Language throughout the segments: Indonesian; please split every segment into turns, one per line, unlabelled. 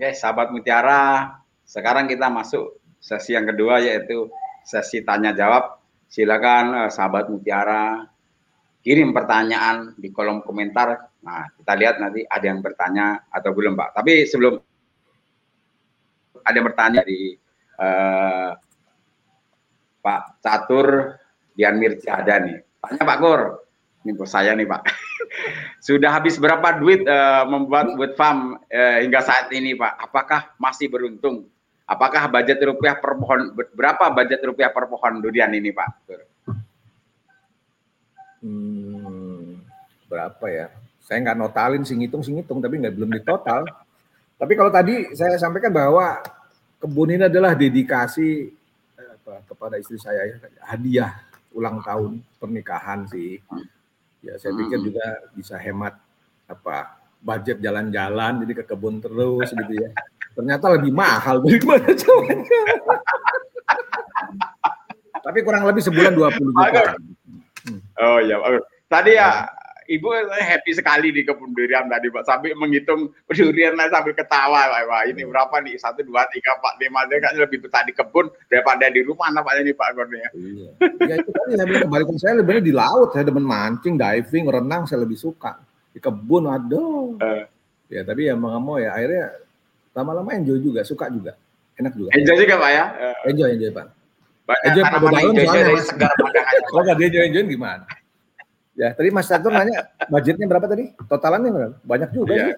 Oke, sahabat Mutiara, sekarang kita masuk sesi yang kedua yaitu sesi tanya jawab. Silakan eh, sahabat Mutiara kirim pertanyaan di kolom komentar. Nah, kita lihat nanti ada yang bertanya atau belum, Pak. Tapi sebelum ada yang bertanya di eh, Pak Catur Dian Mirjada nih. Tanya Pak Kur, ini bos saya nih Pak. Sudah habis berapa duit uh, membuat buat farm uh, hingga saat ini Pak? Apakah masih beruntung? Apakah budget rupiah per pohon berapa budget rupiah per pohon durian ini Pak?
Hmm, berapa ya? Saya nggak notalin sih ngitung sih ngitung tapi nggak belum ditotal. tapi kalau tadi saya sampaikan bahwa kebun ini adalah dedikasi eh, kepada istri saya hadiah ulang tahun pernikahan sih. Ya saya pikir hmm. juga bisa hemat apa budget jalan-jalan jadi ke kebun terus gitu ya. Ternyata lebih mahal daripada cowoknya. Tapi kurang lebih sebulan 20 juta.
Oh iya, tadi ya ibu happy sekali di kebun durian tadi pak. Sambil menghitung durian sambil ketawa pak. Wah ini berapa nih? Satu dua tiga empat lima. Dia kan lebih betah di kebun daripada di rumah nampaknya nih pak Gornia
iya. Ya itu tadi saya bilang kembali saya lebih di laut. Saya demen mancing diving renang saya lebih suka. Di kebun aduh. Uh. ya tapi ya mau mau ya akhirnya lama-lama enjoy juga suka juga. Enak juga.
Enjoy juga pak ya?
Enjoy enjoy pak. Banyak enjoy pada daun soalnya segar kalau nggak dia enjoy enjoy gimana Ya, tadi Mas Catur nanya budgetnya berapa tadi? Totalannya berapa? Banyak juga
iya.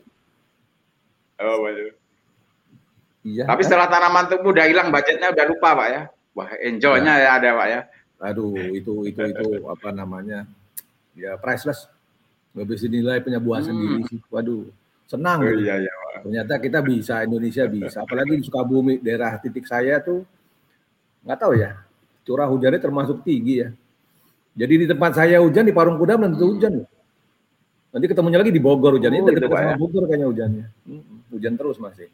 Oh, banyak. Iya. Tapi setelah tanaman tumbuh udah hilang budgetnya udah lupa, Pak ya. Wah, enjoy-nya ya. ya ada, Pak ya.
Aduh, itu itu itu apa namanya? Ya priceless. Gak bisa dinilai punya buah hmm. sendiri sih. Waduh, senang. Oh, iya, iya, Pak. Ternyata kita bisa, Indonesia bisa. Apalagi di Sukabumi, daerah titik saya tuh nggak tahu ya. Curah hujannya termasuk tinggi ya jadi di tempat saya hujan di Parung Kuda belum tentu hujan. Nanti ketemunya lagi di Bogor hujannya. Oh, dekat sama ya? Bogor kayaknya hujannya. Hmm, hujan terus masih.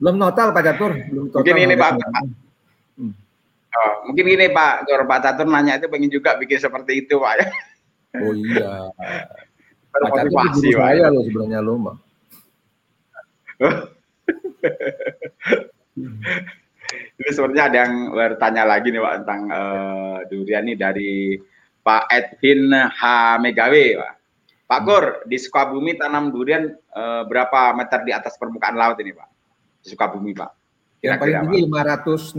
belum total Pak Catur, belum total.
Mungkin ini Pak. Hmm. Oh, mungkin gini Pak, Gor Pak Catur nanya itu pengen juga bikin seperti itu Pak ya.
Oh iya. Pak Catur itu saya loh sebenarnya lo Mbak.
Ini sebenarnya ada yang bertanya lagi nih Pak tentang uh, durian ini dari Pak Edwin H. Megawe Pak. Pak Gor, di Sukabumi tanam durian uh, berapa meter di atas permukaan laut ini Pak? Di Sukabumi Pak.
Kira -kira, yang paling tinggi 565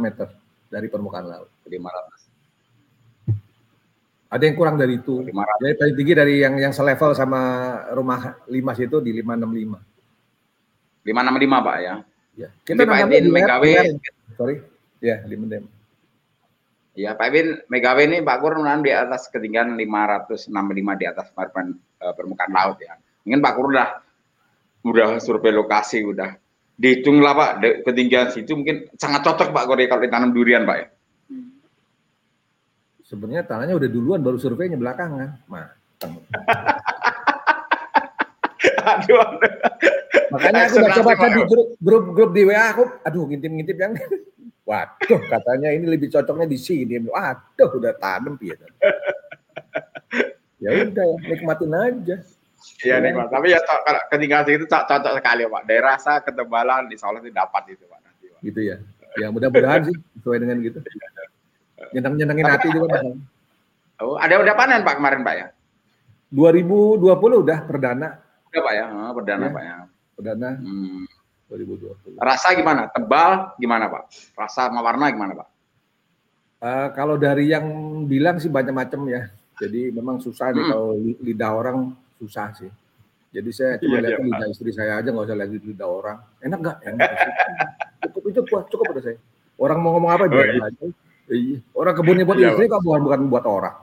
meter dari permukaan laut. 500. Ada yang kurang dari itu. 500. Jadi paling tinggi dari yang yang selevel sama rumah Limas itu di 565.
565 Pak ya.
Ya, kita Pak Megawe. Sorry, ya di Mendem.
Ya, Pak Edwin Megawe ini Pak Kur di atas ketinggian 565 di atas permukaan, uh, permukaan laut ya. Mungkin Pak Kur udah udah survei lokasi udah dihitung lah Pak ketinggian situ mungkin sangat cocok Pak Kur kalau ditanam durian Pak ya.
Sebenarnya tanahnya udah duluan baru surveinya belakangan. Mateng. aduh, aduh. Makanya aku baca-baca di grup, grup grup di WA aku, aduh ngintip-ngintip yang Waduh, katanya ini lebih cocoknya di sini. Waduh, udah tanem ya. ya udah, nikmatin aja.
Iya nikmat. Tapi ya kalau ketinggalan itu cocok sekali Pak. Daerah rasa ketebalan di Solo itu dapat itu Pak. Nanti,
Pak. Gitu ya. Ya mudah-mudahan sih sesuai dengan gitu. Nyenang-nyenangin hati juga Pak.
Oh, ada udah panen Pak kemarin Pak ya?
2020 udah perdana.
Udah Pak ya, oh, perdana ya. Pak ya
perdana hmm. 2020.
Rasa gimana? Tebal gimana Pak? Rasa sama warna gimana Pak?
Uh, kalau dari yang bilang sih banyak macam ya. Jadi memang susah nih hmm. kalau lidah orang susah sih. Jadi saya cuma iya, lihat iya, lidah istri saya aja nggak usah lagi lidah orang. Enak nggak? Enak. cukup itu cukup, cukup udah saya. Orang mau ngomong apa oh, iya. aja. Iya. Orang kebunnya buat iya, istri kan bukan bukan buat orang.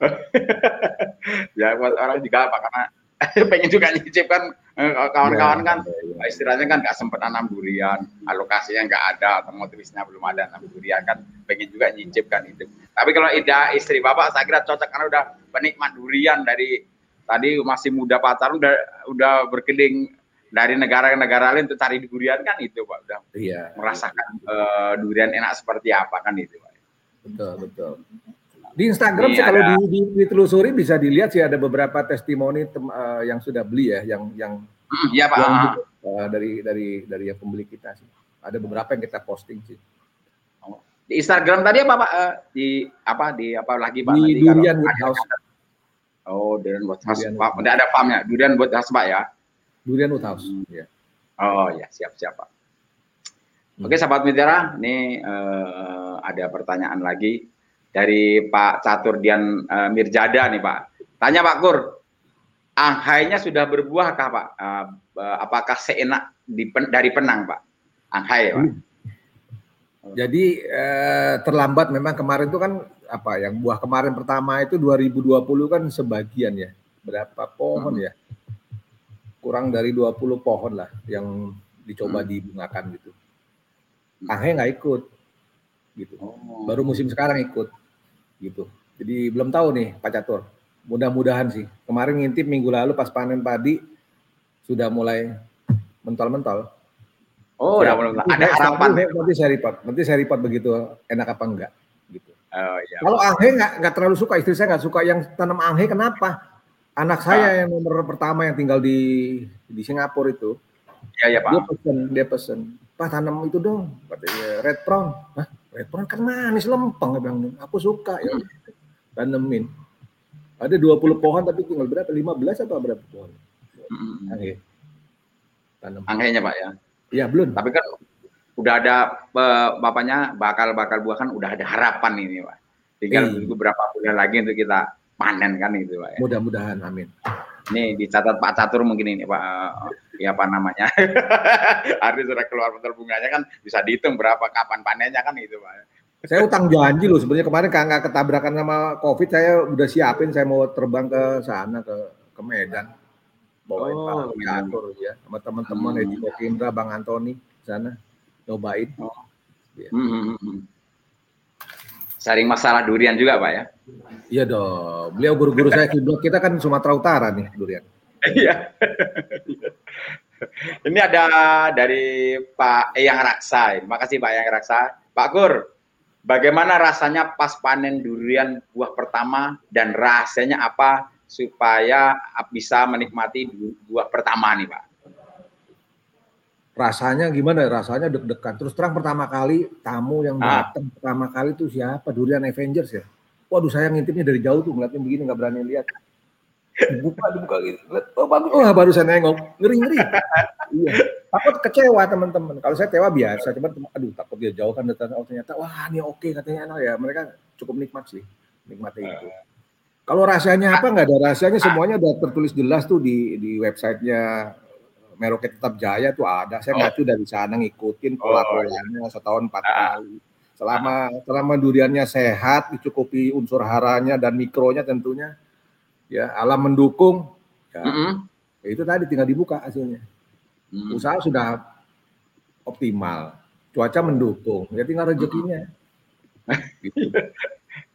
ya buat orang juga apa karena pengen juga nyicip kan eh, kawan-kawan ya, kan. ya, ya. istilahnya kan nggak sempat nanam durian alokasinya nggak ada atau motivisnya belum ada nanam durian kan. Pengen juga nyicip kan itu. Tapi kalau ida istri bapak saya kira cocok karena udah penikmat durian dari tadi masih muda pacaran udah udah berkeliling dari negara negara lain untuk cari durian kan itu pak. Udah iya, merasakan Uh, durian enak seperti apa kan itu pak.
Betul betul di Instagram sih kalau di, ditelusuri bisa dilihat sih ada beberapa testimoni tem, uh, yang sudah beli ya, yang yang
Iya Pak. Yang,
uh, dari dari dari yang pembeli kita sih. Ada beberapa yang kita posting sih.
Oh. Di Instagram tadi apa Pak? Uh, di apa di apa lagi Pak?
Di Nanti Durian Woodhouse.
Oh, Durian Woodhouse. Durian Pak, tidak ada farmnya. Durian Woodhouse Pak ya?
Durian Woodhouse. Hmm. Ya.
Oh ya, siap siap Pak. Hmm. Oke, sahabat mitra, ini uh, ada pertanyaan lagi dari Pak Caturdian uh, Mirjada nih Pak. Tanya Pak Kur, anghainya sudah berbuahkah Pak? Uh, apakah seenak di, dari penang Pak? Anghai Pak.
Jadi eh, terlambat memang kemarin itu kan apa yang buah kemarin pertama itu 2020 kan sebagian ya. Berapa pohon hmm. ya? Kurang dari 20 pohon lah yang dicoba hmm. dibungakan gitu. Anghai nggak ikut gitu. Oh. Baru musim sekarang ikut gitu. Jadi belum tahu nih Pak Catur. Mudah-mudahan sih. Kemarin ngintip minggu lalu pas panen padi sudah mulai mentol-mentol.
Oh, udah mulai. Ada harapan.
Nanti saya report. Nanti saya report begitu enak apa enggak gitu. Oh, iya. Kalau anghe nggak nggak terlalu suka, istri saya nggak suka yang tanam anghe. Kenapa? Anak saya ah. yang nomor pertama yang tinggal di di Singapura itu,
ya, ya, Pak.
dia pesen, dia pesen, Pak tanam itu dong, katanya red prawn. Hah? Red prawn kan manis lempeng, bilang, aku suka ya. Tanemin. Ada 20 pohon tapi tinggal berapa? 15 atau berapa pohon?
Hmm. Anghe. Tanam. Pak ya?
Iya belum.
Tapi kan udah ada bapaknya bakal bakal buah kan udah ada harapan ini Pak. Tinggal eh. beberapa bulan lagi untuk kita panen kan itu Pak.
Ya. Mudah-mudahan amin.
Nih dicatat Pak Catur mungkin ini Pak ya apa namanya. Arti sudah keluar bentar bunganya kan bisa dihitung berapa kapan panennya kan itu Pak.
Saya utang janji loh sebenarnya kemarin nggak ketabrakan sama Covid saya udah siapin saya mau terbang ke sana ke ke Medan bawain oh, Pak Catur ya sama teman-teman hmm. Edi Kokindra, Bang Antoni sana nyobain. Oh.
Ya. Hmm, hmm, hmm, hmm. Saring masalah durian juga Pak ya?
Iya dong. Beliau guru-guru saya kiblat kita kan Sumatera Utara nih durian.
Iya. Ini ada dari Pak Eyang Raksa. Terima kasih Pak Eyang Raksa. Pak Gur, bagaimana rasanya pas panen durian buah pertama dan rasanya apa supaya bisa menikmati buah pertama nih Pak?
Rasanya gimana? Rasanya deg-degan. Terus terang pertama kali tamu yang ah. datang pertama kali itu siapa? Durian Avengers ya? Waduh saya ngintipnya dari jauh tuh ngeliatnya begini nggak berani lihat. Dibuka, dibuka gitu. Oh bagus. Oh baru saya nengok. Ngeri-ngeri. iya. Takut kecewa teman-teman. Kalau saya kecewa biasa. Cuman aduh takut dia jauh kan datang. Oh ternyata wah ini oke katanya enak ya. Mereka cukup nikmat sih. Nikmati itu. Kalau rahasianya apa nggak ada rahasianya semuanya udah tertulis jelas tuh di di websitenya Meroket Tetap Jaya tuh ada. Saya oh. ngacu dari sana ngikutin pola polanya oh, iya. setahun empat ah. kali. Selama selama duriannya sehat, dicukupi unsur haranya dan mikronya tentunya, ya alam mendukung. Ya, mm -hmm. ya itu tadi tinggal dibuka hasilnya. Mm. Usaha sudah optimal, cuaca mendukung, ya tinggal rezekinya.
gitu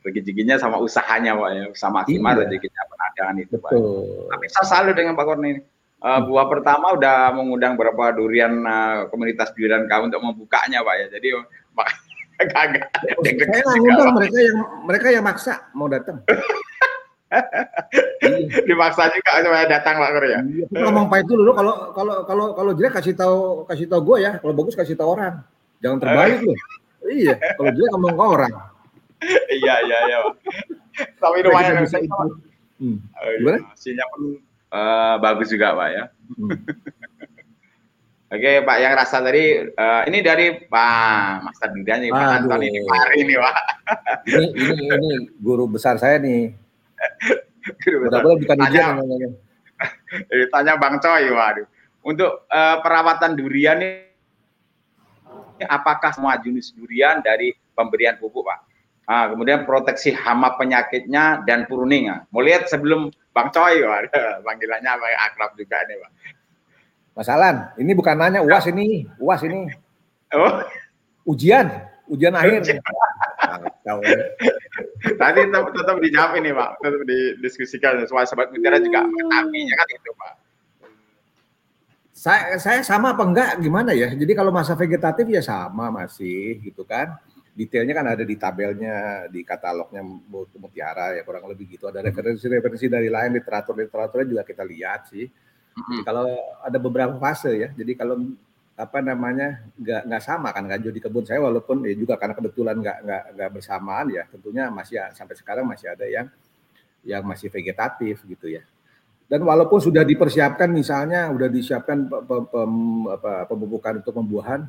rezekinya sama usahanya Pak ya, sama maksimal iya. rezekinya pengadaan itu Pak. Tapi saya selalu dengan Pak Korni. Uh, buah pertama udah mengundang beberapa durian uh, komunitas durian kau untuk membukanya Pak ya. Jadi Pak
kagak. Saya ngundang mereka yang mereka yang maksa mau datang.
Dimaksa juga supaya datang Pak Kur ya.
Iya, ngomong Pak itu dulu kalau kalau kalau kalau jelek kasih tahu kasih tahu gue ya, kalau bagus kasih tahu orang. Jangan terbalik loh. Iya, kalau jelek ngomong ke orang
iya iya iya tapi lumayan bisa itu hmm. Oh, iya. hasilnya pun uh, bagus juga pak ya hmm. Oke Pak, yang rasa tadi uh, ini dari Pak Master Duda nih, Pak Antoni ini Pak ini Pak.
Ini, ini ini guru besar saya nih.
guru besar. Boleh bukan tanya, tanya Bang Coy, waduh. Untuk uh, perawatan durian ini, apakah semua jenis durian dari pemberian pupuk Pak? Ah, kemudian proteksi hama penyakitnya dan pruning. Mau lihat sebelum Bang Coy, ada panggilannya apa akrab juga nih, Pak.
Mas Alan, ini bukan nanya UAS ini, UAS ini. Oh. Ujian, ujian akhir.
Tadi tetap, tetap dijawab ini, Pak. Tetap didiskusikan supaya sobat mutiara juga mengetahuinya kan itu, Pak.
Saya, saya sama apa enggak gimana ya? Jadi kalau masa vegetatif ya sama masih gitu kan detailnya kan ada di tabelnya di katalognya Mutiara ya kurang lebih gitu. Ada referensi-referensi dari lain literatur literaturnya juga kita lihat sih. Jadi kalau ada beberapa fase ya. Jadi kalau apa namanya nggak nggak sama kan kan di kebun saya walaupun ya juga karena kebetulan nggak nggak nggak bersamaan ya tentunya masih sampai sekarang masih ada yang yang masih vegetatif gitu ya. Dan walaupun sudah dipersiapkan misalnya udah disiapkan pemupukan untuk pembuahan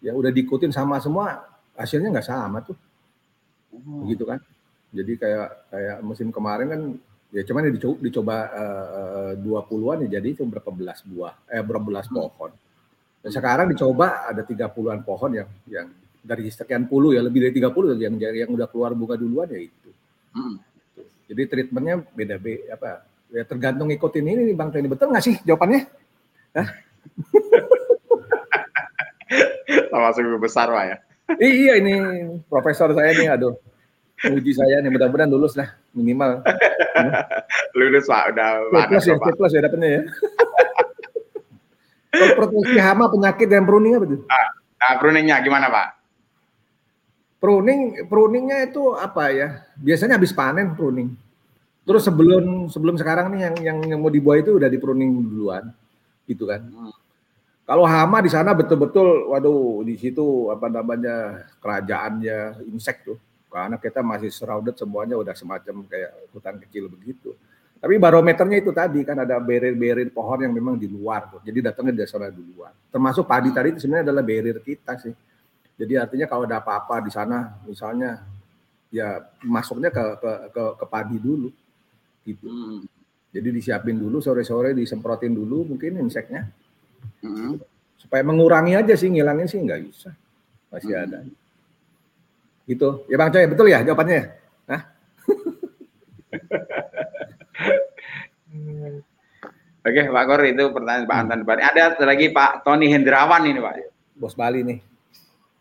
ya udah diikutin sama semua hasilnya nggak sama tuh hmm. begitu kan jadi kayak kayak musim kemarin kan ya cuman dicoba, dicoba uh, 20-an ya jadi itu berapa belas buah eh berapa belas hmm. pohon dan sekarang dicoba ada 30-an pohon yang yang dari sekian puluh ya lebih dari 30 yang yang udah keluar bunga duluan ya itu. Hmm. Jadi treatmentnya beda beda apa ya tergantung ikutin ini nih Bang Tony betul nggak sih jawabannya? Hah?
Sama besar Pak ya.
Iya ini profesor saya nih aduh uji saya nih mudah-mudahan lulus lah minimal.
lulus Pak udah
plus ya, plus ya dapetnya ya. Proteksi hama, penyakit dan pruning apa tuh?
Nah, nah pruningnya gimana Pak?
Pruning, pruningnya itu apa ya? Biasanya habis panen pruning. Terus sebelum sebelum sekarang nih yang yang, yang mau dibuat itu udah di pruning duluan, gitu kan? Hmm. Kalau hama di sana betul-betul, waduh di situ apa namanya kerajaannya insek tuh, karena kita masih surrounded semuanya udah semacam kayak hutan kecil begitu. Tapi barometernya itu tadi kan ada barrier-barrier pohon yang memang di luar tuh. Jadi datangnya dari sana duluan. Termasuk padi tadi itu sebenarnya adalah barrier kita sih. Jadi artinya kalau ada apa-apa di sana misalnya ya masuknya ke ke ke, ke padi dulu gitu. Hmm. Jadi disiapin dulu sore-sore disemprotin dulu mungkin inseknya. Hmm. Supaya mengurangi aja sih ngilangin sih nggak bisa. Masih hmm. ada. Gitu. Ya Bang Coy, betul ya jawabannya? Hah?
Oke, Pak Kor itu pertanyaan Pak Anton Bari. Ada lagi Pak Tony Hendrawan ini, Pak.
Bos Bali nih.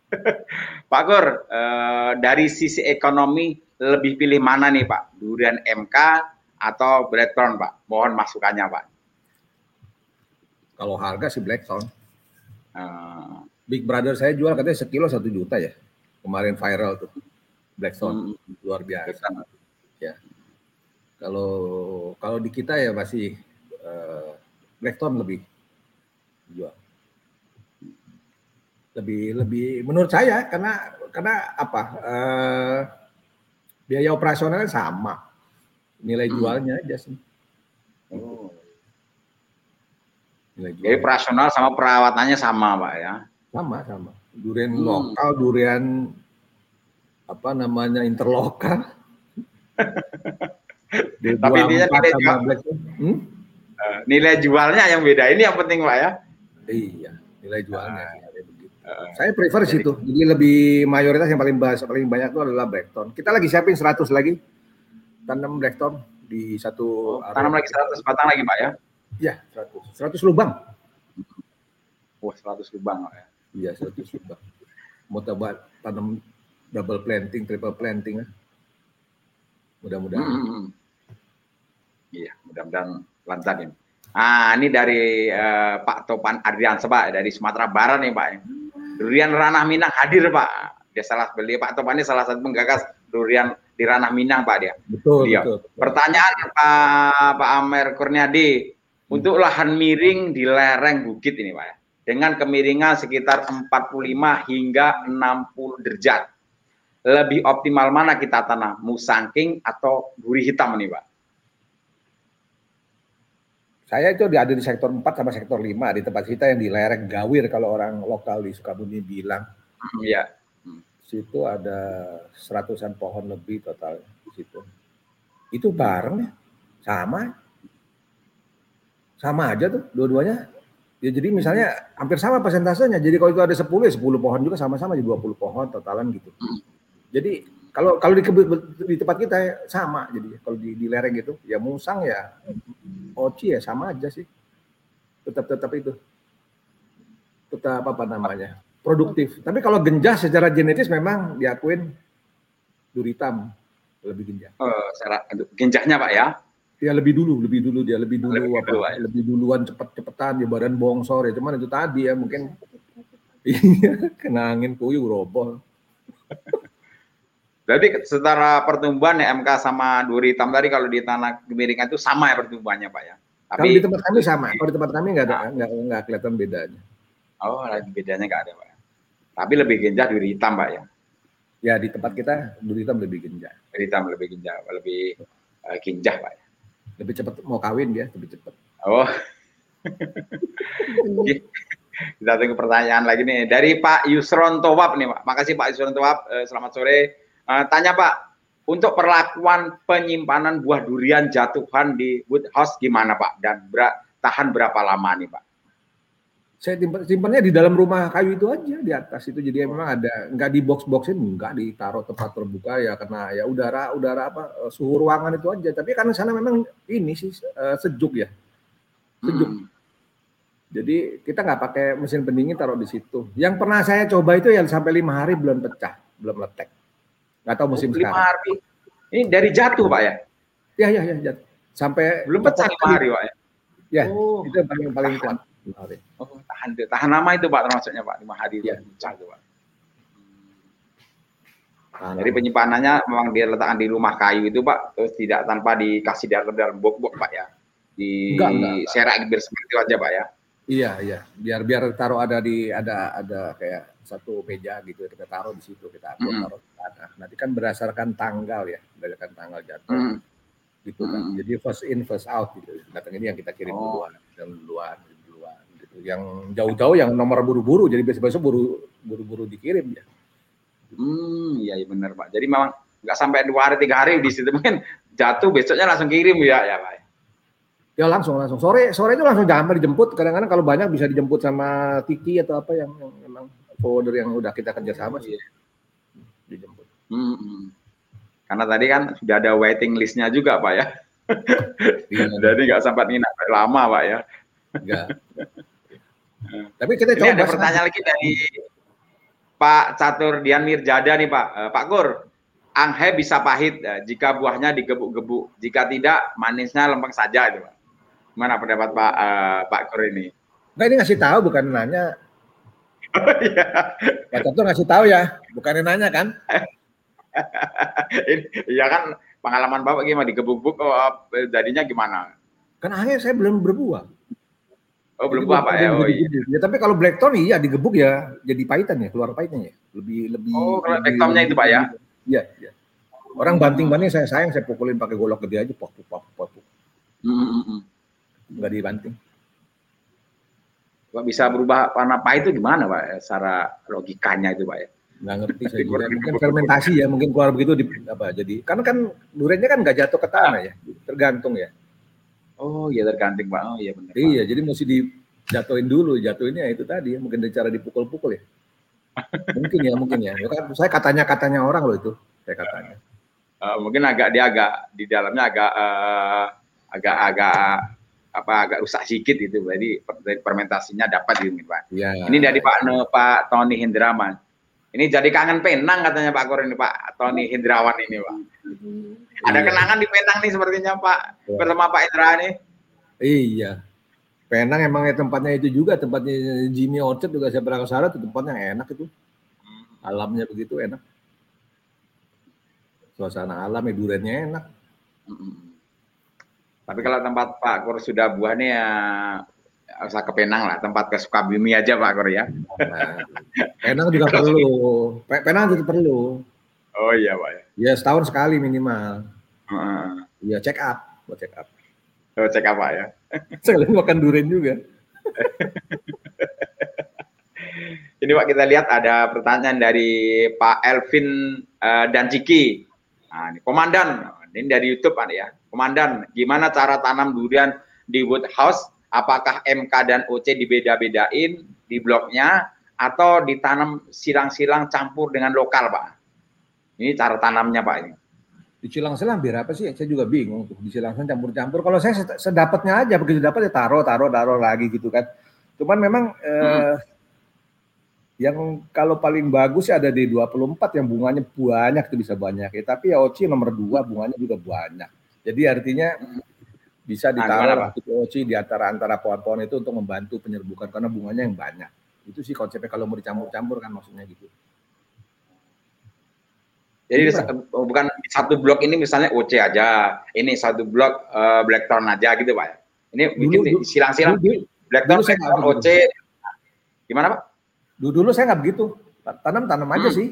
Pak Kor, eh, dari sisi ekonomi lebih pilih mana nih, Pak? Durian MK atau Blackthorn, Pak? Mohon masukannya, Pak.
Kalau harga sih Blackthorn. Uh, Big Brother saya jual katanya sekilo satu juta ya. Kemarin viral tuh. Blackthorn. Hmm. Luar biasa. Ya. Kalau kalau di kita ya masih uh, Blackstone lebih jual. Lebih lebih menurut saya karena karena apa? Uh, biaya operasionalnya sama. Nilai hmm. jualnya aja sih. Oh.
Jual. Jadi operasional sama perawatannya sama, Pak ya.
Sama, sama. Durian hmm. lokal, durian apa namanya interlokal.
Tapi intinya nilai jual, hmm? uh, nilai jualnya yang beda. Ini yang penting Pak ya.
Iya, nilai jualnya. Uh, saya prefer jadi, situ. Jadi lebih mayoritas yang paling bahas, paling banyak itu adalah blackton. Kita lagi siapin 100 lagi tanam blackton di satu
oh, tanam lagi 100 batang lagi Pak ya?
Iya, 100. 100 lubang.
Wah, 100 lubang ya.
Iya, 100 lubang. Mau coba tanam double planting, triple planting ya. Mudah-mudahan. Hmm. hmm, hmm.
Iya, mudah-mudahan lancar ini. Ah, ini dari uh, Pak Topan Adrian Seba dari Sumatera Barat nih Pak. Durian Ranah Minang hadir Pak. Dia salah beli Pak Topan ini salah satu penggagas durian di Ranah Minang Pak dia.
Betul, dia. betul.
Pertanyaan Pak Pak Amer Kurniadi. Untuk lahan miring di lereng bukit ini Pak ya. Dengan kemiringan sekitar 45 hingga 60 derajat. Lebih optimal mana kita tanam? Musangking atau duri hitam nih Pak?
Saya itu ada di sektor 4 sama sektor 5 di tempat kita yang di lereng Gawir kalau orang lokal di Sukabumi bilang.
Iya.
Situ ada seratusan pohon lebih total di situ. Itu bareng ya? Sama. Sama aja tuh dua-duanya. Ya jadi misalnya hampir sama persentasenya. Jadi kalau itu ada 10 ya 10 pohon juga sama-sama jadi 20 pohon totalan gitu. Jadi kalau kalau di, di tempat kita ya sama jadi kalau di, di lereng gitu ya musang ya oci ya sama aja sih tetap tetap itu tetap apa namanya produktif tapi kalau genjas secara genetis memang diakuin duritam lebih genjas
uh, secara genjahnya pak ya
ya lebih dulu lebih dulu dia lebih dulu lebih apa dulu, ya. lebih duluan cepet cepetan di badan bongsor ya cuman itu tadi ya mungkin iya kena angin puyuh roboh
Berarti secara pertumbuhan ya MK sama duri hitam tadi kalau di tanah kemiringan itu sama ya pertumbuhannya Pak ya?
Tapi kalau di tempat kami sama. Kalau di tempat kami nggak ada, nggak nggak kelihatan bedanya.
Oh, lagi bedanya nggak ada, Pak. Tapi lebih genjah duri hitam, Pak ya.
Ya di tempat kita duri hitam lebih genjah.
Duri hitam lebih genjah, lebih uh, genjah, Pak.
Lebih cepat mau kawin dia, lebih cepat.
Oh. Kita tunggu pertanyaan lagi nih dari Pak Yusron Towab nih Pak. Makasih Pak Yusron Towab. Eh, selamat sore. Eh, tanya Pak, untuk perlakuan penyimpanan buah durian jatuhan di woodhouse gimana Pak? Dan ber tahan berapa lama nih Pak?
Saya simpannya di dalam rumah kayu itu aja di atas itu jadi memang ada nggak di box boxin nggak ditaruh tempat terbuka ya karena ya udara udara apa eh, suhu ruangan itu aja tapi karena sana memang ini sih uh, sejuk ya sejuk hmm. jadi kita nggak pakai mesin pendingin taruh di situ yang pernah saya coba itu yang sampai lima hari belum pecah belum letek Nggak tahu musim oh, sekarang. hari.
Ini dari jatuh Pak ya?
Ya ya ya jatuh. Sampai
belum pecah lima hari Pak ya?
Ya, oh. itu yang paling paling kuat.
Oh, tahan tahan lama itu Pak termasuknya Pak lima hari ya. pecah itu Pak. Nah, Jadi penyimpanannya memang dia letakkan di rumah kayu itu Pak, terus tidak tanpa dikasih dalam dalam bok-bok Pak ya. Di enggak, enggak, enggak. serak biar seperti itu aja Pak ya.
Iya, iya. Biar biar taruh ada di ada ada kayak satu meja gitu kita taruh di situ kita atur mm. taruh di tanah. Nanti kan berdasarkan tanggal ya, berdasarkan tanggal jatuh. Mm. Gitu kan. Mm. Jadi first in first out gitu. Datang ini yang kita kirim oh. duluan duluan duluan gitu. Yang jauh-jauh yang nomor buru-buru jadi besok-besok buru buru-buru dikirim ya.
Hmm, iya, iya benar Pak. Jadi memang nggak sampai dua hari tiga hari di situ mungkin jatuh besoknya langsung kirim ya ya Pak.
Ya langsung langsung sore sore itu langsung jangan dijemput. Kadang-kadang kalau banyak bisa dijemput sama Tiki atau apa yang, yang memang forwarder yang udah kita kerjasama sih
dijemput. Hmm, hmm. Karena tadi kan sudah ada waiting listnya juga pak ya. Iya. Jadi nggak sempat nginap lama pak ya. Enggak. Tapi kita coba. Ada pertanyaan lagi dari Pak Catur Dian Mirjada nih Pak. Uh, Pak Kur, anghe bisa pahit uh, jika buahnya digebuk-gebuk. Jika tidak, manisnya lempeng saja itu Pak. Mana pendapat Pak uh, Pak Kur ini?
Enggak ini ngasih tahu bukan nanya. Oh, iya. Pak Toto ngasih tahu ya, bukan nanya kan?
Iya kan pengalaman Bapak gimana digebuk-gebuk oh, jadinya gimana?
Kan akhirnya saya belum berbuah.
Oh, belum buah Pak ya. Oh, iya.
Ya, tapi kalau Blackton iya digebuk ya jadi pahitan ya, keluar pahitnya ya. Lebih lebih
Oh, kalau Blacktonnya itu Pak ya?
Iya, iya. Orang banting-banting saya sayang saya pukulin pakai golok gede aja pok pok pok pok. Mm -hmm nggak dibanting.
Pak bisa berubah warna pahit itu gimana Pak? Secara logikanya itu Pak ya?
Nggak ngerti saya juga. Mungkin fermentasi ya, mungkin keluar begitu di apa jadi. Karena kan duriannya kan nggak jatuh ke tanah ya, tergantung ya.
Oh iya tergantung Pak. Oh iya benar.
Iya, jadi mesti dijatuhin dulu, jatuhinnya itu tadi ya, mungkin cara dipukul-pukul ya. mungkin ya, mungkin ya. ya kan, saya katanya katanya orang loh itu, saya katanya.
Uh, mungkin agak dia agak di dalamnya agak uh, agak agak apa agak rusak sedikit itu jadi fermentasinya dapat gitu Pak. Ya. Ini dari Pak no, Pak Tony Hendraman. Ini jadi kangen Penang katanya Pak Kor ini Pak Tony Hendrawan ini Pak. Ada iya. kenangan di Penang nih sepertinya Pak ya. bersama Pak Indra nih.
Iya. Penang emang ya tempatnya itu juga tempatnya Jimmy Orchard juga saya pernah ke sana itu tempatnya enak itu. Hmm. Alamnya begitu enak. Suasana alam ya duriannya enak. Hmm.
Tapi kalau tempat Pak Kur sudah buah nih ya usah ke Penang lah, tempat ke Sukabumi aja Pak Kur ya.
Nah, Penang juga perlu. Penang itu perlu.
Oh iya Pak ya.
Ya setahun sekali minimal. Iya uh. check up, buat check up.
Oh check up Pak ya.
Sekalian makan durian juga.
Ini Pak kita lihat ada pertanyaan dari Pak Elvin uh, dan Ciki. Nah, ini komandan, ini dari YouTube Pak ya. Komandan, gimana cara tanam durian di woodhouse? Apakah MK dan OC dibeda-bedain di bloknya atau ditanam silang-silang campur dengan lokal, Pak? Ini cara tanamnya, Pak. Ini.
Di silang-silang biar apa sih? Saya juga bingung tuh. Di silang-silang campur-campur. Kalau saya sedapatnya aja, begitu dapat ya taruh, taruh, taruh lagi gitu kan. Cuman memang eh, hmm. eh, yang kalau paling bagus ada di 24 yang bunganya banyak itu bisa banyak ya. Tapi ya OC nomor 2 bunganya juga banyak. Jadi artinya bisa nah, ditaruh nah, di antara antara pohon-pohon itu untuk membantu penyerbukan karena bunganya yang banyak. Itu sih konsepnya kalau mau dicampur-campur kan maksudnya gitu.
Jadi Gimana? Oh, bukan satu blok ini misalnya OC aja, ini satu blok uh, Blackthorn aja gitu pak? Ini dulu, silang-silang. Black dulu saya OC. Gimana Pak?
Dulu, dulu saya nggak begitu. Tanam-tanam aja hmm. sih.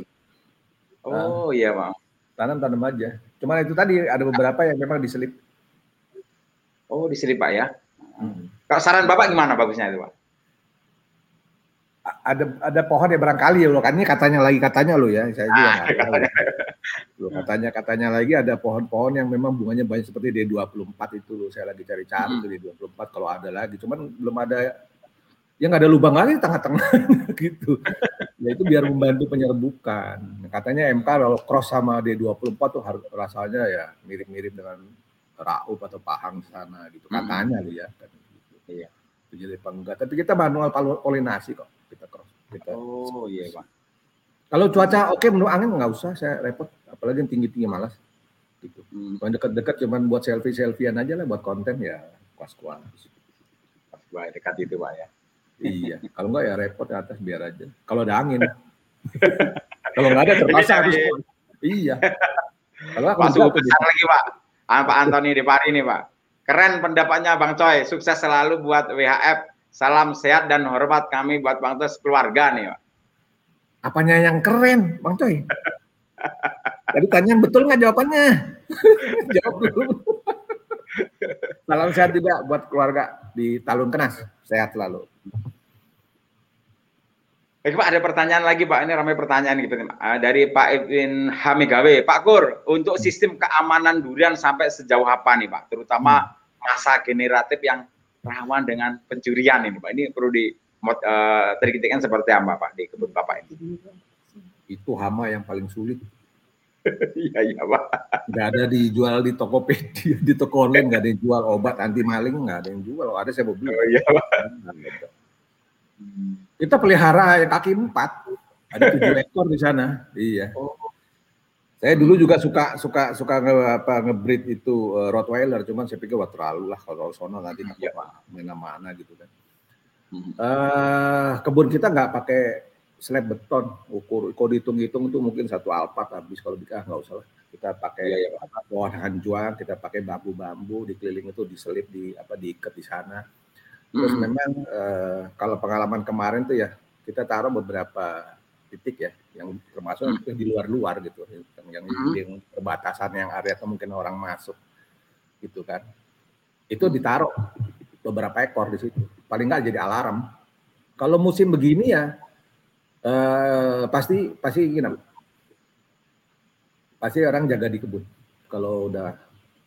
Oh uh, iya Pak.
Tanam-tanam aja. Cuman itu tadi ada beberapa yang memang diselip.
Oh diselip Pak ya. Hmm. Kalau saran Bapak gimana bagusnya itu Pak?
ada ada pohon ya barangkali ya loh kan ini katanya lagi katanya lo ya saya juga ah, katanya. Loh, katanya katanya lagi ada pohon-pohon yang memang bunganya banyak seperti D24 itu loh saya lagi cari-cari hmm. D24 kalau ada lagi cuman belum ada ya nggak ada lubang lagi tengah-tengah gitu ya itu biar membantu penyerbukan katanya MK kalau cross sama D24 tuh harus rasanya ya mirip-mirip dengan Raub atau Pahang sana gitu hmm. katanya hmm. ya kan gitu. iya jadi enggak tapi kita manual polinasi kok kita cross. Kita
oh iya pak.
Kalau cuaca oke okay, menurut angin nggak usah saya repot, apalagi yang tinggi tinggi malas. Gitu. Hmm. Kalau dekat-dekat cuman buat selfie selfiean aja lah buat konten ya kuas kuas.
Wah dekat itu pak ya.
iya, kalau nggak ya repot ke atas biar aja. Kalau ada angin. kalau nggak ada terpaksa habis. Iya.
Kalau masuk besar lagi pak. Ah, pak Antoni di Pari ini pak. Keren pendapatnya Bang Coy. Sukses selalu buat WHF Salam sehat dan hormat kami buat Bang Tos keluarga nih, Pak.
Apanya yang keren, Bang Coy? Tadi tanya betul nggak jawabannya? Jawab dulu. Salam sehat juga buat keluarga di Talun Kenas. Sehat selalu.
Baik Pak, ada pertanyaan lagi Pak. Ini ramai pertanyaan gitu uh, dari Pak Edwin Hamigawe. Pak Kur, untuk sistem keamanan durian sampai sejauh apa nih Pak? Terutama hmm. masa generatif yang rawan dengan pencurian ini Pak. Ini perlu di uh, terkitikan seperti apa Pak di kebun Bapak ini?
Itu hama yang paling sulit.
Iya iya Pak.
Nggak ada dijual di Tokopedia, di toko online nggak ada yang jual obat anti maling nggak ada yang jual. Kalau ada saya mau beli. Oh, iya Pak. Kita pelihara yang kaki empat, ada tujuh ekor di sana. Iya. Oh. Saya dulu juga suka suka suka nge, apa ngebreed itu uh, Rottweiler, cuman saya pikir wah terlalu lah kalau sono nanti ya. mana-mana gitu kan. Uh, kebun kita nggak pakai slab beton, ukur kalau dihitung-hitung itu mungkin satu alpat habis kalau kita nggak usah lah. Kita pakai ya, ya, pohon hanjuang, kita pakai bambu-bambu dikeliling itu diselip di apa diikat di sana. Terus hmm. memang uh, kalau pengalaman kemarin tuh ya kita taruh beberapa titik ya yang termasuk hmm. di luar-luar gitu yang yang, hmm. yang perbatasan yang area kemungkinan orang masuk gitu kan itu ditaruh beberapa ekor di situ paling nggak jadi alarm kalau musim begini ya eh, pasti pasti gini pasti orang jaga di kebun kalau udah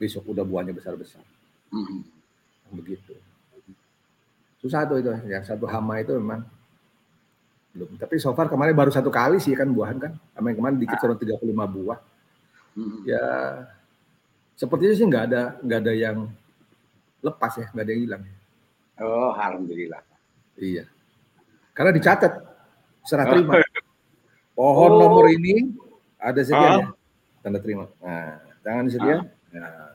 besok udah buahnya besar besar hmm. begitu susah tuh itu yang satu hama itu memang belum. Tapi so far kemarin baru satu kali sih kan buahan kan. Yang kemarin dikit cuma 35 buah. Hmm. Ya sepertinya sih nggak ada nggak ada yang lepas ya, nggak ada yang hilang.
Oh, alhamdulillah.
Iya. Karena dicatat serah terima. Pohon oh. nomor ini ada sekian ya, tanda terima. Nah, jangan sekian. Nah,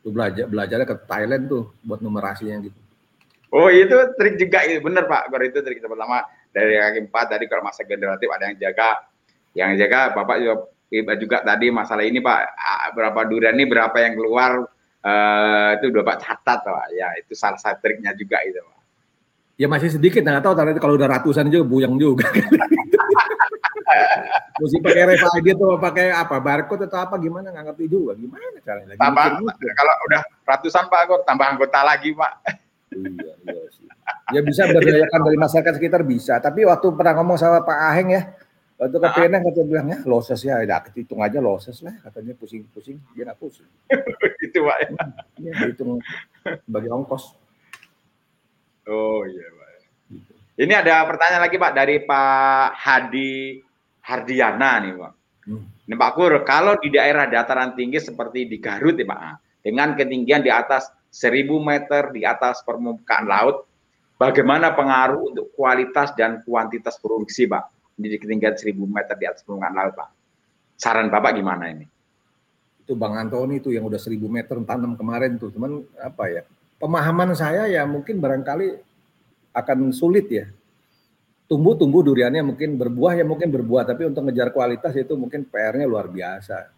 tuh belajar belajarnya ke Thailand tuh buat numerasinya gitu.
Oh itu trik juga itu benar Pak. Baru itu trik pertama dari kaki empat tadi kalau masa generatif ada yang jaga yang jaga bapak juga juga tadi masalah ini pak berapa durian ini berapa yang keluar uh, itu udah pak catat pak ya itu salah satu triknya juga itu pak
ya masih sedikit nggak tahu ternyata kalau udah ratusan juga buyang juga mesti pakai RFID atau pakai apa barcode atau apa gimana nggak ngerti juga gimana caranya
tambah kalau udah ratusan pak tambah anggota lagi pak
iya iya sih Ya bisa berdayakan dari masyarakat sekitar bisa. Tapi waktu pernah ngomong sama Pak Aheng ya, waktu ke PNS kata bilang ya loses ya, ya hitung aja loses lah katanya pusing-pusing, dia nggak pusing.
itu Pak ya.
Iya, dihitung sebagai ongkos.
Oh iya Pak. Ini ada pertanyaan lagi Pak dari Pak Hadi Hardiana nih Pak. Hmm. Ini Pak Kur, kalau di daerah dataran tinggi seperti di Garut ya Pak, dengan ketinggian di atas 1000 meter di atas permukaan laut, Bagaimana pengaruh untuk kualitas dan kuantitas produksi, Pak? Di ketinggian 1000 meter di atas permukaan laut, Pak. Saran Bapak gimana ini?
Itu Bang Antoni itu yang udah 1000 meter tanam kemarin tuh. Cuman apa ya? Pemahaman saya ya mungkin barangkali akan sulit ya. Tumbuh-tumbuh duriannya mungkin berbuah ya mungkin berbuah, tapi untuk ngejar kualitas itu mungkin PR-nya luar biasa.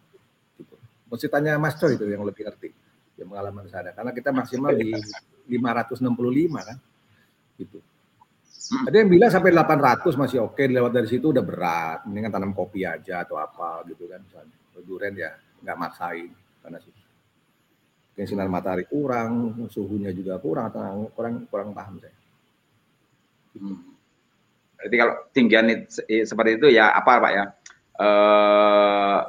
Gitu. Mesti tanya Mas Coy itu yang lebih ngerti. yang pengalaman saya karena kita maksimal di 565 kan gitu ada yang bilang sampai 800 masih oke lewat dari situ udah berat mendingan tanam kopi aja atau apa gitu kan misalnya duren ya nggak maksain karena sih mungkin sinar matahari kurang suhunya juga kurang atau kurang kurang paham saya
hmm. Jadi kalau tinggian seperti itu ya apa Pak ya? Eh,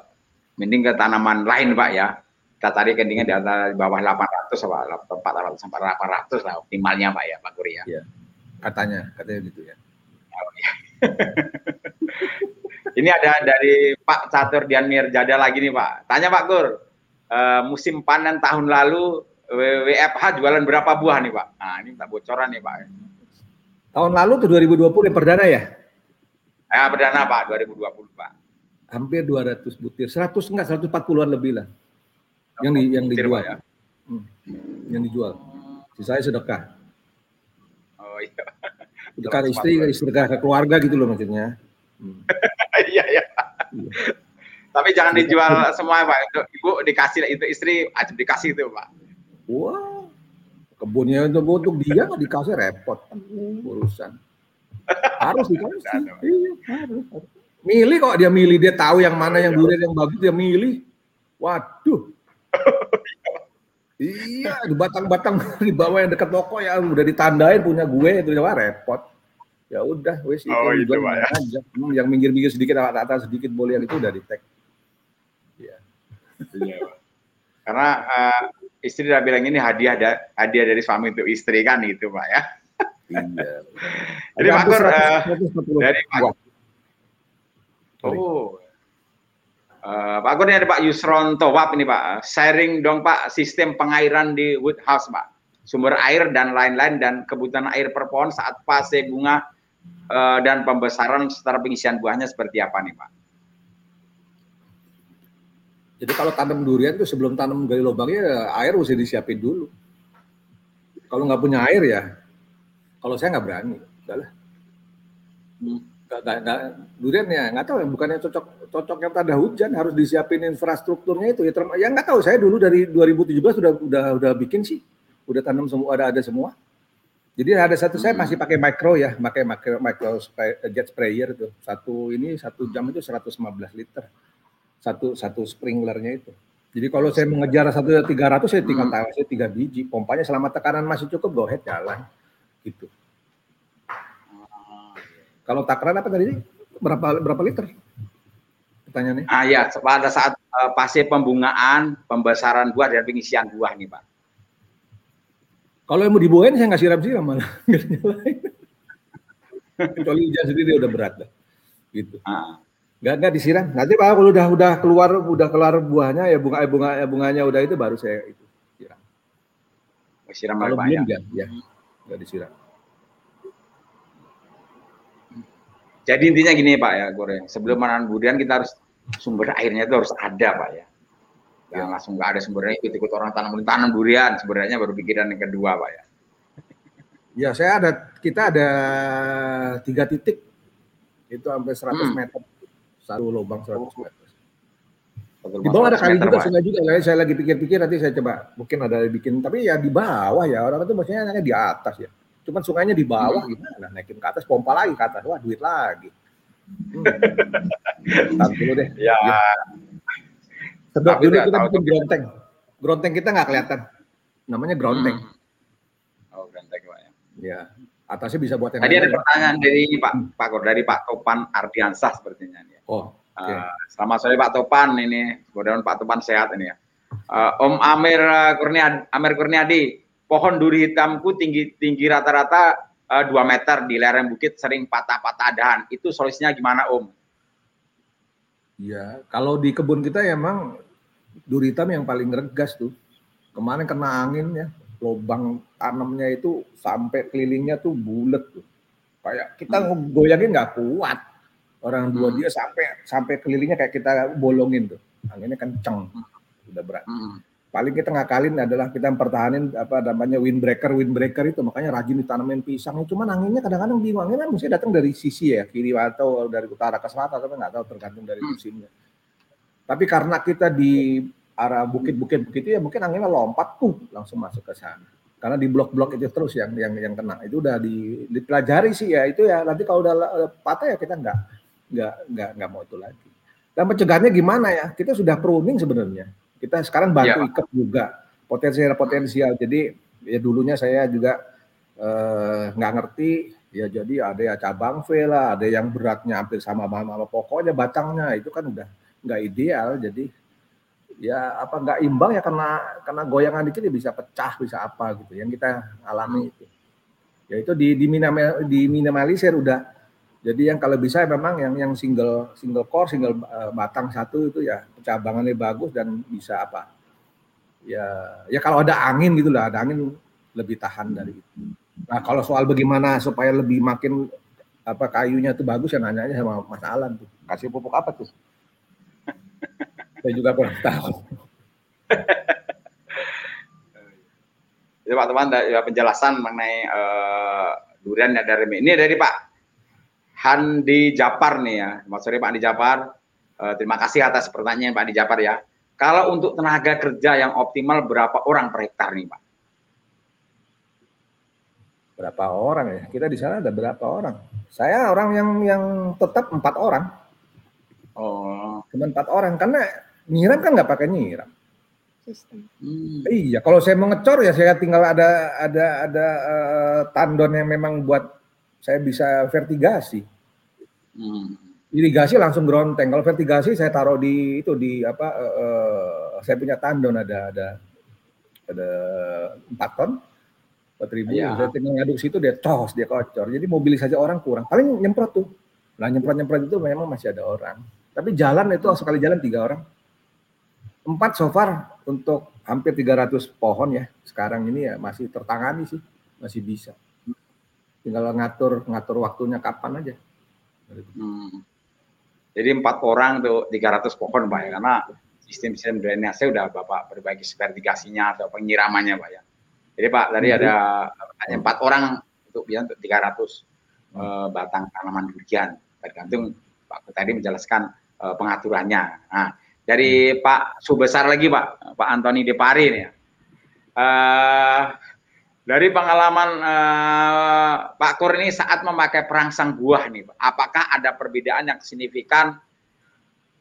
mending ke tanaman lain Pak ya kita cari kendingnya di atas di bawah 800 apa 400 sampai 800 lah optimalnya Pak ya Pak Guri ya.
Iya. Katanya, katanya gitu ya. Oh, ya.
Ini ada dari Pak Catur Dianmir Jada lagi nih Pak. Tanya Pak Gur, uh, musim panen tahun lalu WFH jualan berapa buah nih Pak? Nah ini tak bocoran nih Pak.
Tahun lalu tuh 2020 yang perdana ya?
Ya perdana Pak, 2020 Pak.
Hampir 200 butir, 100 enggak 140-an lebih lah yang di yang dijual ya. Hmm. Yang dijual. Sisanya sedekah. Oh iya. Sedekah istri, sedekah ke keluarga gitu loh maksudnya.
Hmm. iya iya. iya. Tapi jangan dijual semua Pak. Ibu dikasih itu istri aja dikasih itu Pak.
Wah. Kebunnya untuk untuk dia nggak dikasih repot urusan. Harus dikasih. iya, harus. Milih kok dia milih dia tahu yang mana yang durian yang bagus dia milih. Waduh, iya, di batang-batang di bawah yang dekat toko ya udah ditandain punya gue itu wah repot. Ya udah, wes
oh, itu, itu ya.
aja. Hmm, yang minggir-minggir sedikit atas sedikit boleh yang itu udah di tag.
Iya. Karena uh, istri udah bilang ini hadiah da, hadiah dari suami untuk istri kan itu, Pak ya. Iya. Jadi Pak Kur, uh, dari Pak Oh, Uh, Pak Gun ini ada Pak Yusron Towap ini Pak. Sharing dong Pak sistem pengairan di Woodhouse Pak. Sumber air dan lain-lain dan kebutuhan air per pohon saat fase bunga uh, dan pembesaran setelah pengisian buahnya seperti apa nih Pak?
Jadi kalau tanam durian itu sebelum tanam gali lubangnya air mesti disiapin dulu. Kalau nggak punya air ya, kalau saya nggak berani, udahlah. Hmm. Nggak nggak durian ya nggak tahu ya bukannya cocok cocok yang tanda hujan harus disiapin infrastrukturnya itu ya ya nggak tahu saya dulu dari 2017 sudah udah udah bikin sih. Udah tanam semua ada ada semua. Jadi ada satu saya masih pakai micro ya pakai micro, micro spray, jet sprayer itu satu ini satu jam itu 115 liter satu satu sprinklernya itu jadi kalau saya mengejar satu tiga ratus saya tinggal tahu saya tiga biji pompanya selama tekanan masih cukup go ahead jalan gitu kalau takaran apa tadi? Berapa berapa liter?
Pertanyaannya. Ah ya, pada saat uh, fase pembungaan, pembesaran buah dan pengisian buah nih, Pak.
Kalau yang mau dibuahin saya nggak siram-siram malah. Kecuali hujan sendiri udah berat dah. Gitu. Ah. Gak, gak disiram. Nanti Pak kalau udah udah keluar udah keluar buahnya ya bunga bunga ya bunganya udah itu baru saya itu siram.
Siram kalau belum ya, ya.
Gak disiram.
Jadi intinya gini Pak ya, goreng. Sebelum menanam durian kita harus sumber airnya itu harus ada Pak ya. Jangan ya. langsung nggak ada sumbernya ikut-ikut orang tanam tanam durian sebenarnya baru pikiran yang kedua Pak ya.
Ya saya ada kita ada tiga titik itu sampai 100 hmm. meter satu lubang 100 meter. Di bawah ada kali juga, sungai juga. Saya lagi pikir-pikir nanti saya coba mungkin ada bikin, tapi ya di bawah ya orang itu maksudnya di atas ya. Cuman sungainya di bawah hmm. gimana? Naikin ke atas, pompa lagi ke atas. Wah, duit lagi. Hmm. dulu deh. Ya. ya. Sedot dulu kita bikin gronteng. Gronteng kita nggak kelihatan. Namanya gronteng.
Hmm. Oh, gronteng Pak ya.
Ya. Atasnya bisa buat
yang Tadi ada pertanyaan dari Pak Pak dari Pak Topan Ardiansah sepertinya ya.
Oh. Okay. Uh,
selamat sore Pak Topan ini. Mudah-mudahan Pak Topan sehat ini ya. Uh, Om Amir Kurniadi, Amir Kurniadi, pohon duri hitamku tinggi tinggi rata-rata uh, eh, 2 meter di lereng bukit sering patah-patah dahan. Itu solusinya gimana Om?
Ya, kalau di kebun kita ya emang duri hitam yang paling regas tuh. Kemarin kena angin ya, lubang tanamnya itu sampai kelilingnya tuh bulat tuh. Kayak kita hmm. goyangin nggak kuat. Orang dua hmm. dia sampai sampai kelilingnya kayak kita bolongin tuh. Anginnya kenceng. Udah berat. Hmm paling kita ngakalin adalah kita mempertahankan apa namanya windbreaker windbreaker itu makanya rajin ditanamin pisang cuma anginnya kadang-kadang bingung anginnya mesti datang dari sisi ya kiri atau dari utara ke selatan tapi nggak tahu tergantung dari hmm. musimnya tapi karena kita di arah bukit-bukit begitu ya mungkin anginnya lompat tuh langsung masuk ke sana karena di blok-blok itu terus yang yang yang kena itu udah di, dipelajari sih ya itu ya nanti kalau udah patah ya kita nggak nggak nggak nggak mau itu lagi. Dan pencegahannya gimana ya? Kita sudah pruning sebenarnya. Kita sekarang bantu ya. ikat juga. Potensial potensial. Jadi ya dulunya saya juga eh, nggak ngerti. Ya jadi ada ya cabang V lah ada yang beratnya hampir sama sama pokoknya batangnya. Itu kan udah nggak ideal. Jadi ya apa nggak imbang ya karena karena goyangan dikit ya bisa pecah bisa apa gitu. Yang kita alami itu. Ya itu di di, minimal, di minimalisir udah jadi yang kalau bisa memang yang yang single single core single uh, batang satu itu ya cabangannya bagus dan bisa apa ya ya kalau ada angin gitu lah ada angin lebih tahan dari itu. Nah kalau soal bagaimana supaya lebih makin apa kayunya itu bagus ya nanya sama Mas Alan tuh. Kasih pupuk apa tuh? Saya juga kurang tahu.
Jadi Pak teman ya, penjelasan mengenai uh, durian ya dari ini dari Pak Handi Japar nih ya. Mas sore Pak Handi Japar. Uh, terima kasih atas pertanyaan Pak Handi Japar ya. Kalau untuk tenaga kerja yang optimal berapa orang per hektar nih Pak?
Berapa orang ya? Kita di sana ada berapa orang? Saya orang yang yang tetap empat orang. Oh. Cuma empat orang karena Nyiram kan nggak pakai nyiram. Sistem. Hmm. Iya, kalau saya mau ngecor ya saya tinggal ada ada ada uh, tandon yang memang buat saya bisa vertigasi. Hmm. Irigasi langsung gronteng. Kalau vertigasi saya taruh di itu di apa? Uh, uh, saya punya tandon ada ada ada empat ton empat ribu. Ya. Saya tinggal ngaduk situ dia tos dia kocor. Jadi mobilisasi orang kurang. Paling nyemprot tuh. Nah nyemprot nyemprot itu memang masih ada orang. Tapi jalan itu sekali jalan tiga orang empat so far untuk hampir 300 pohon ya. Sekarang ini ya masih tertangani sih, masih bisa. Tinggal ngatur ngatur waktunya kapan aja.
Hmm. Jadi empat orang tuh 300 pohon Pak ya, karena sistem-sistem drainase udah Bapak perbaiki vertigasinya atau penyiramannya Pak ya. Jadi Pak tadi hmm. ada hanya empat orang untuk biar untuk 300 hmm. uh, batang tanaman durian. Tergantung Pak tadi menjelaskan uh, pengaturannya. Nah, dari hmm. Pak Subesar lagi Pak, Pak Antoni Depari nih. Uh, dari pengalaman uh, Pak Kur ini saat memakai perangsang buah nih, Pak, apakah ada perbedaan yang signifikan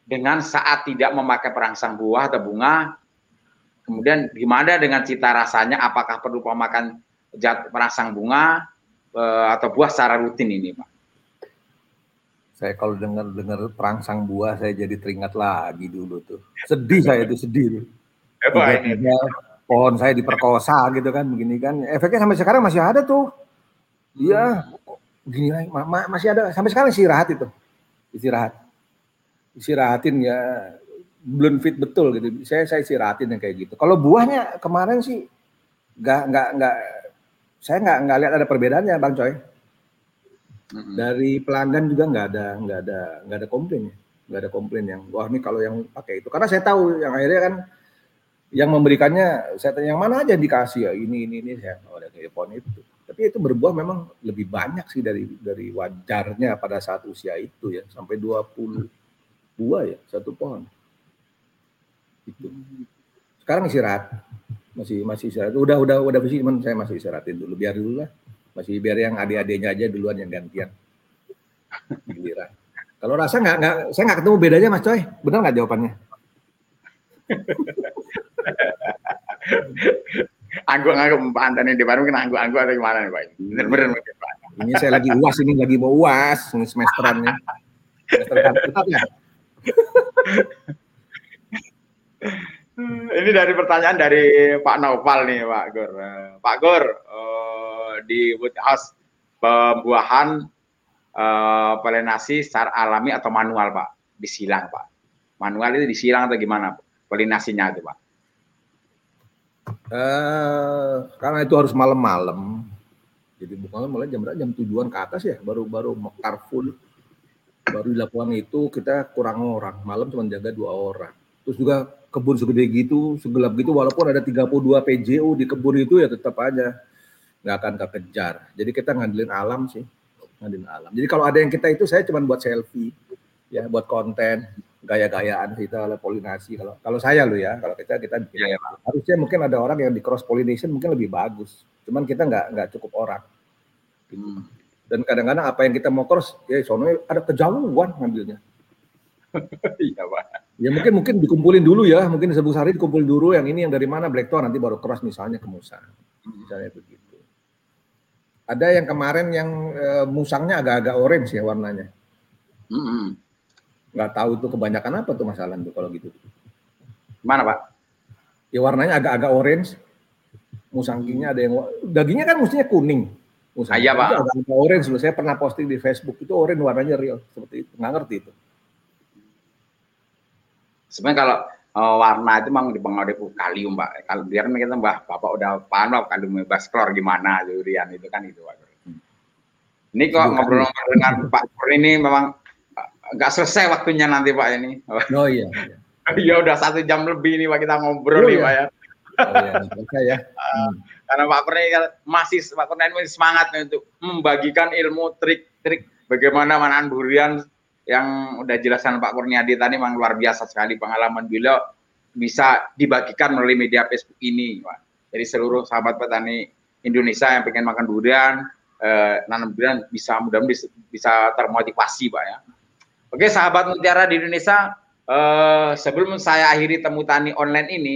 dengan saat tidak memakai perangsang buah atau bunga? Kemudian gimana dengan cita rasanya? Apakah perlu memakan perangsang bunga uh, atau buah secara rutin ini, Pak?
Saya kalau dengar dengar perangsang buah saya jadi teringat lagi dulu tuh. Sedih saya itu sedih. Tiba-tiba pohon saya diperkosa gitu kan begini kan. Efeknya sampai sekarang masih ada tuh. Iya, gini lagi ma masih ada sampai sekarang istirahat itu. Istirahat. Istirahatin ya belum fit betul gitu. Saya saya istirahatin yang kayak gitu. Kalau buahnya kemarin sih nggak nggak nggak saya nggak nggak lihat ada perbedaannya bang Coy dari pelanggan juga nggak ada nggak ada nggak ada komplain. Nggak ada komplain yang wah ini kalau yang pakai itu. Karena saya tahu yang akhirnya kan yang memberikannya saya tanya yang mana aja dikasih ya ini ini ini saya kayak pohon itu. Tapi itu berbuah memang lebih banyak sih dari dari wajarnya pada saat usia itu ya sampai 20 buah ya satu pohon. Itu. Sekarang istirahat. Masih masih istirahat. Udah udah udah bersih cuman saya masih istirahatin dulu biar dulu lah masih biar yang adik-adiknya aja duluan yang gantian. Giliran. Kalau rasa nggak nggak saya nggak ketemu bedanya Mas Coy. Benar nggak jawabannya?
Anggu-anggu Pak Antoni di Bandung kena anggu-anggu atau gimana nih Pak? Bener-bener
mungkin Pak. Ini saya lagi uas ini lagi mau uas ini semesteran nih. Semester
ya. ini dari pertanyaan dari Pak Naufal nih Pak Gur. Pak Gur, di woodhouse pembuahan uh, polinasi secara alami atau manual Pak? Disilang Pak. Manual itu disilang atau gimana polinasinya itu Pak?
Uh, karena itu harus malam-malam. Jadi bukan mulai jam berapa? Jam tujuan ke atas ya, baru baru mekar full. Baru dilakukan itu kita kurang orang, malam cuma jaga dua orang. Terus juga kebun segede gitu, segelap gitu, walaupun ada 32 PJU di kebun itu ya tetap aja nggak akan kekejar. Jadi kita ngandelin alam sih, ngandelin alam. Jadi kalau ada yang kita itu saya cuma buat selfie, ya buat konten. Gaya-gayaan kita oleh polinasi. Kalau kalau saya lo ya kalau kita kita bikin ya, ya, harusnya mungkin ada orang yang di cross pollination mungkin lebih bagus. Cuman kita nggak nggak cukup orang. Hmm. dan kadang-kadang apa yang kita mau cross ya soalnya ada kejauhan ngambilnya. Iya pak. Ya mungkin mungkin dikumpulin dulu ya. Mungkin sebesar hari dikumpulin dulu yang ini yang dari mana Blackton nanti baru cross misalnya ke Musa. Misalnya begitu. Ada yang kemarin yang uh, musangnya agak-agak orange ya warnanya. Mm-hmm. Nggak tahu tuh kebanyakan apa tuh masalah tuh kalau gitu.
Mana pak?
Ya warnanya agak-agak orange. Musangkingnya ada yang dagingnya kan mestinya kuning.
Musang iya pak.
Agak-agak orange loh. Saya pernah posting di Facebook itu orange warnanya real seperti itu. Nggak ngerti itu.
Sebenarnya kalau uh, warna itu memang dipengaruhi kalium pak kalau biar kan kita mbah bapak udah paham lah kalium bebas klor gimana durian itu kan itu pak hmm. ini kok ngobrol-ngobrol dengan Pak Pur ini memang nggak selesai waktunya nanti pak ini
oh iya,
iya. ya udah satu jam lebih nih pak kita ngobrol oh, nih iya. pak ya oh, iya. Okay, ya. Hmm. Karena Pak Pur kan masih Pak Pur ini semangat untuk membagikan ilmu trik-trik bagaimana menahan durian yang udah jelasan Pak Kurniadi tadi memang luar biasa sekali pengalaman beliau bisa dibagikan melalui media Facebook ini, Pak. Jadi seluruh sahabat petani Indonesia yang pengen makan durian, eh, nanam durian bisa mudah-mudahan bisa, bisa termotivasi, Pak ya. Oke, sahabat mutiara di Indonesia, eh, sebelum saya akhiri temu tani online ini,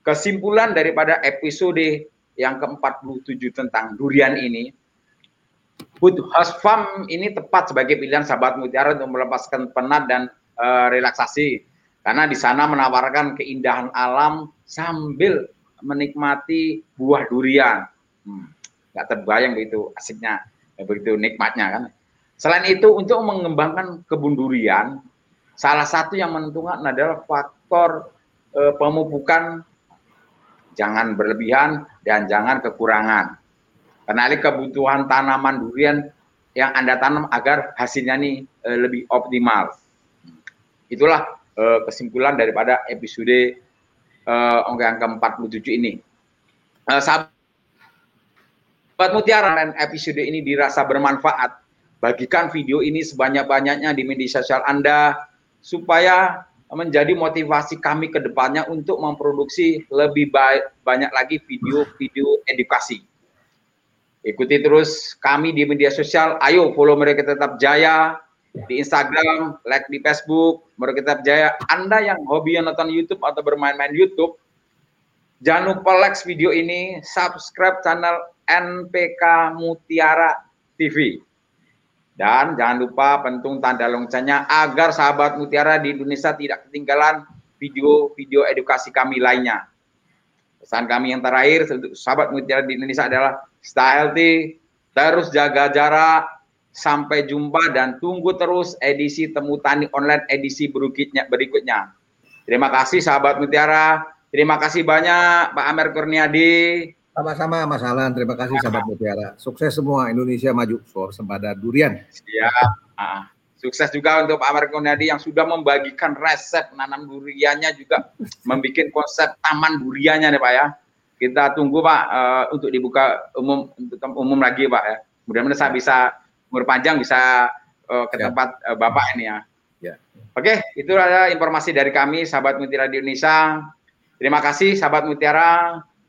kesimpulan daripada episode yang ke-47 tentang durian ini, House Farm ini tepat sebagai pilihan sahabat mutiara untuk melepaskan penat dan uh, relaksasi karena di sana menawarkan keindahan alam sambil menikmati buah durian. Hmm, gak terbayang begitu asiknya, begitu nikmatnya kan. Selain itu untuk mengembangkan kebun durian, salah satu yang menentukan adalah faktor uh, pemupukan jangan berlebihan dan jangan kekurangan. Kenali kebutuhan tanaman durian yang Anda tanam agar hasilnya ini e, lebih optimal. Itulah e, kesimpulan daripada episode e, yang ke-47 ini. E, sahabat Mutiara dan episode ini dirasa bermanfaat. Bagikan video ini sebanyak-banyaknya di media sosial Anda supaya menjadi motivasi kami ke depannya untuk memproduksi lebih baik, banyak lagi video-video edukasi. Ikuti terus kami di media sosial. Ayo follow mereka tetap jaya di Instagram, like di Facebook, mereka tetap jaya. Anda yang hobi nonton YouTube atau bermain-main YouTube, jangan lupa like video ini, subscribe channel NPK Mutiara TV. Dan jangan lupa pentung tanda loncengnya agar sahabat Mutiara di Indonesia tidak ketinggalan video-video edukasi kami lainnya. Pesan kami yang terakhir sahabat Mutiara di Indonesia adalah stay healthy, terus jaga jarak, sampai jumpa dan tunggu terus edisi Temu Tani Online edisi berikutnya. berikutnya. Terima kasih sahabat Mutiara, terima kasih banyak Pak Amer Kurniadi.
Sama-sama Mas Alan, terima kasih sahabat Mutiara. Sukses semua Indonesia maju, sembada durian.
Siap. Ah, sukses juga untuk Pak Amer Kurniadi yang sudah membagikan resep nanam duriannya juga membuat konsep taman duriannya nih Pak ya kita tunggu Pak uh, untuk dibuka umum untuk umum lagi Pak ya. Mudah-mudahan saya bisa umur panjang bisa uh, ke ya. tempat uh, Bapak ini ya. ya. Oke, itu adalah informasi dari kami sahabat Mutiara di Indonesia. Terima kasih sahabat Mutiara.